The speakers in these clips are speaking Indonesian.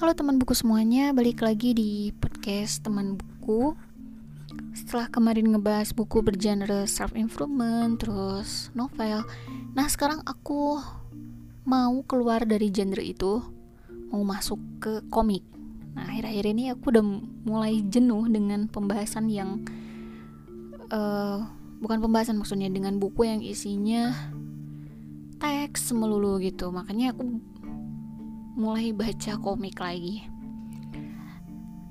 Halo teman buku semuanya, balik lagi di podcast teman buku. Setelah kemarin ngebahas buku bergenre self improvement, terus novel. Nah, sekarang aku mau keluar dari genre itu, mau masuk ke komik. Nah, akhir-akhir ini aku udah mulai jenuh dengan pembahasan yang uh, bukan pembahasan maksudnya dengan buku yang isinya teks melulu gitu. Makanya aku mulai baca komik lagi.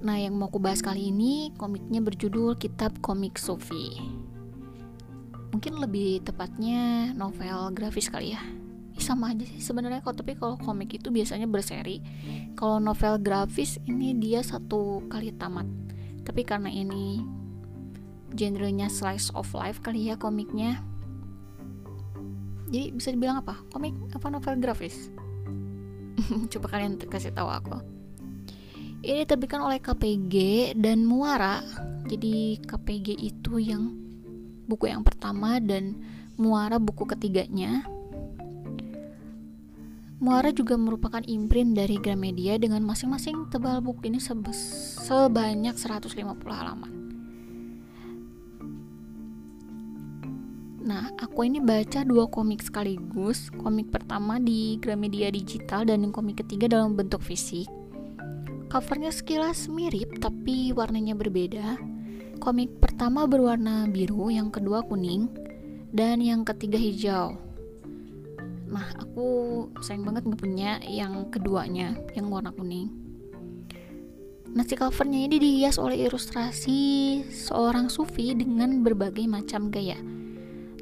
Nah, yang mau aku bahas kali ini komiknya berjudul Kitab Komik Sophie. Mungkin lebih tepatnya novel grafis kali ya. Sama aja sih sebenarnya kok, tapi kalau komik itu biasanya berseri. Kalau novel grafis ini dia satu kali tamat. Tapi karena ini genrenya slice of life kali ya komiknya. Jadi bisa dibilang apa? Komik apa novel grafis? coba kalian kasih tahu aku. Ini diterbitkan oleh KPG dan Muara. Jadi KPG itu yang buku yang pertama dan Muara buku ketiganya. Muara juga merupakan imprint dari Gramedia dengan masing-masing tebal buku ini sebanyak 150 halaman Nah, aku ini baca dua komik sekaligus. Komik pertama di Gramedia Digital dan yang komik ketiga dalam bentuk fisik. Covernya sekilas mirip, tapi warnanya berbeda. Komik pertama berwarna biru, yang kedua kuning, dan yang ketiga hijau. Nah, aku sayang banget nggak punya yang keduanya, yang warna kuning. Nah, si covernya ini dihias oleh ilustrasi seorang sufi dengan berbagai macam gaya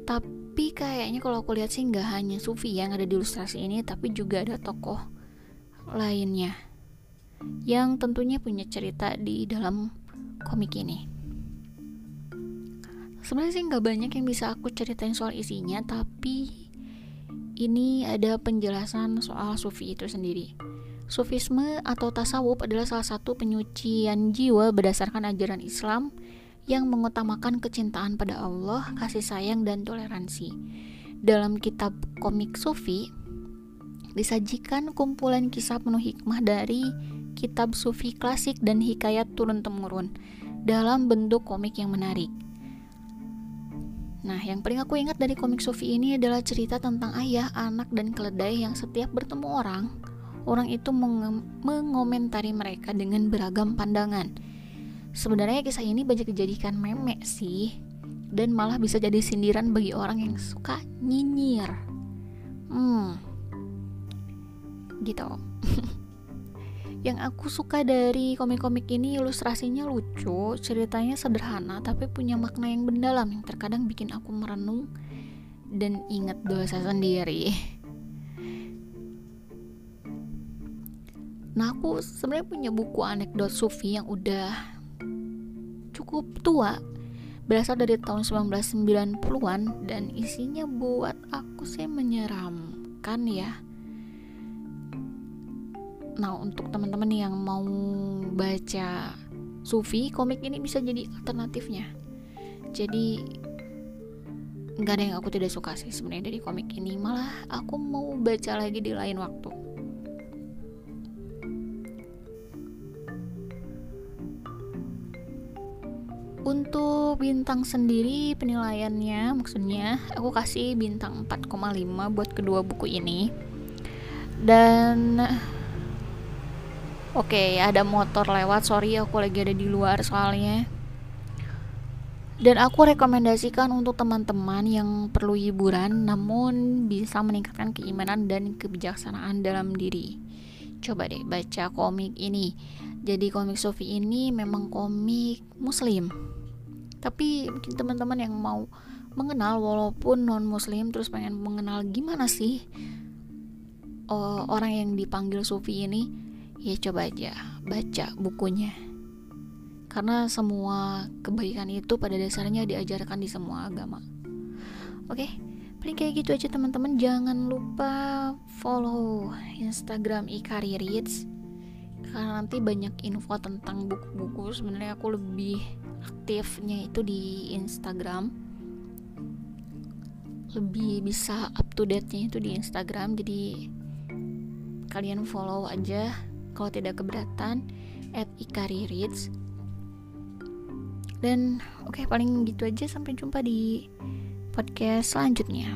tapi kayaknya kalau aku lihat sih nggak hanya Sufi yang ada di ilustrasi ini tapi juga ada tokoh lainnya yang tentunya punya cerita di dalam komik ini. Sebenarnya sih nggak banyak yang bisa aku ceritain soal isinya tapi ini ada penjelasan soal Sufi itu sendiri. Sufisme atau tasawuf adalah salah satu penyucian jiwa berdasarkan ajaran Islam yang mengutamakan kecintaan pada Allah, kasih sayang, dan toleransi. Dalam kitab komik Sufi, disajikan kumpulan kisah penuh hikmah dari kitab Sufi klasik dan hikayat turun-temurun dalam bentuk komik yang menarik. Nah, yang paling aku ingat dari komik Sufi ini adalah cerita tentang ayah, anak, dan keledai yang setiap bertemu orang, orang itu mengomentari mereka dengan beragam pandangan Sebenarnya kisah ini banyak dijadikan meme sih dan malah bisa jadi sindiran bagi orang yang suka nyinyir. Hmm. Gitu. yang aku suka dari komik-komik ini ilustrasinya lucu, ceritanya sederhana tapi punya makna yang mendalam yang terkadang bikin aku merenung dan ingat dosa sendiri. Nah aku sebenarnya punya buku anekdot Sufi yang udah cukup tua berasal dari tahun 1990-an dan isinya buat aku sih menyeramkan ya. Nah, untuk teman-teman yang mau baca Sufi, komik ini bisa jadi alternatifnya. Jadi nggak ada yang aku tidak suka sih sebenarnya dari komik ini, malah aku mau baca lagi di lain waktu. Untuk bintang sendiri penilaiannya maksudnya aku kasih bintang 4,5 buat kedua buku ini. Dan Oke, okay, ada motor lewat. Sorry aku lagi ada di luar soalnya. Dan aku rekomendasikan untuk teman-teman yang perlu hiburan namun bisa meningkatkan keimanan dan kebijaksanaan dalam diri. Coba deh baca komik ini. Jadi komik Sofi ini memang komik muslim. Tapi mungkin teman-teman yang mau mengenal walaupun non muslim terus pengen mengenal gimana sih uh, orang yang dipanggil sufi ini ya coba aja baca bukunya. Karena semua kebaikan itu pada dasarnya diajarkan di semua agama. Oke okay? paling kayak gitu aja teman-teman. Jangan lupa follow instagram ikari reads karena nanti banyak info tentang buku-buku sebenarnya aku lebih aktifnya itu di Instagram. Lebih bisa up to date nya itu di Instagram jadi kalian follow aja kalau tidak keberatan at Ikari Reads dan oke okay, paling gitu aja sampai jumpa di podcast selanjutnya